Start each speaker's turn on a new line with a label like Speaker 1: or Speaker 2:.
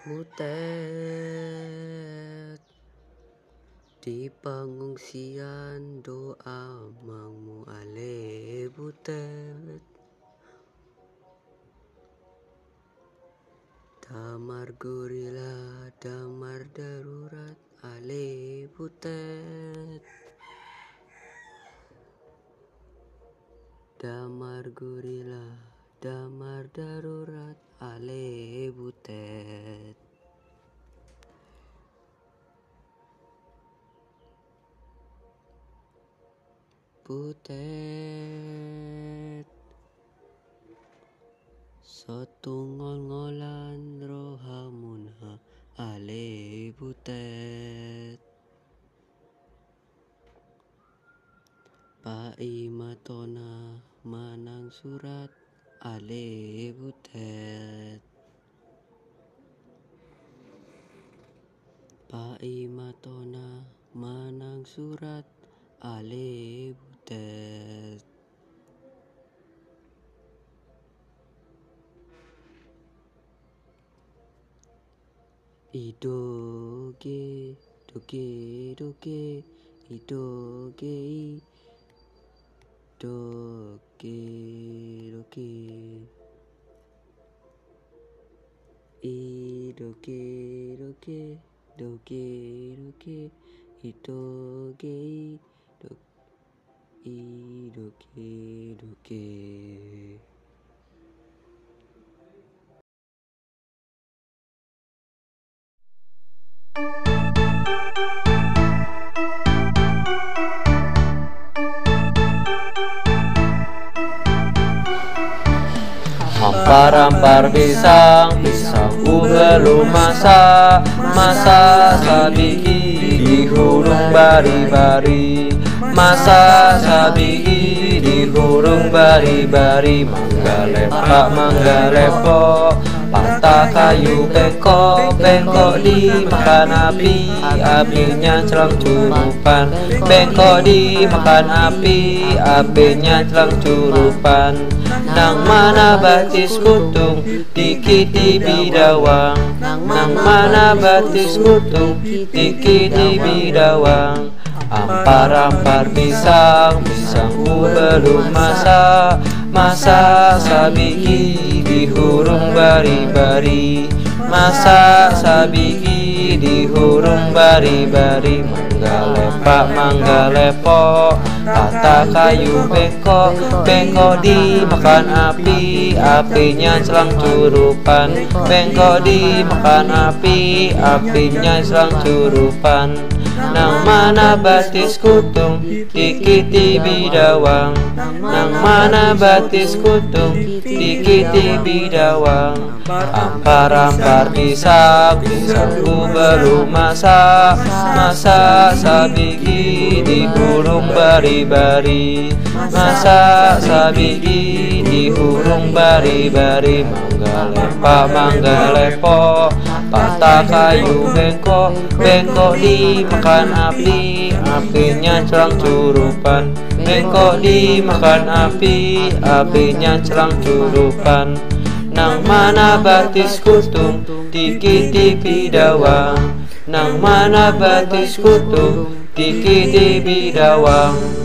Speaker 1: Butet Di pengungsian doa mangmu ale butet. Damar gurila damar darurat ale butet. Damar gurila damar darurat ale butet. Butet. Sotungol ngolan rohamunha ale butet. Pai matona manang surat ale butet Pai matona manang surat ale butet Idoge doge doge idoge doge doge idoge doge doge doge idoge do idoge doge
Speaker 2: Hampar-hampar pisang, pisangku belum masak Masa sabiki di hurung bari-bari. Masa sabiki di hurung bari-bari. Mangga lepak, mangga lepok. Patah kayu bengkok, bengkok dimakan api. Apinya celang curupan. Bengkok dimakan api. Apinya celang curupan Nang mana batis kutung Dikit di bidawang. Nang mana batis kutung Dikit di bidawang. Ampar-ampar pisang Pisangku belum masak Masa sabiki di hurung bari-bari. Masa sabiki di hurung bari-bari Mangga lepak, mangga lepok Kata kayu bengkok, bengkok dimakan api Apinya selang curupan. Bengkok dimakan api Apinya selang curupan Nang mana batis kutung Dikiti bidawang. Nang mana batis kutung Dikiti bidawang. Ampar-ampar pisang Pisangku belum masak Masa sabiki di hurung bari-bari. Masa sabiki di hurung bari-bari. Mangga lepak, mangga lepok Patah kayu bengkok, bengkok dimakan api. Apinya celang curupan. Bengkok dimakan api Apinya celang curupan. Nang mana batis kutung Dikiti bidawang Nang mana batis kutung Dikiti bidawang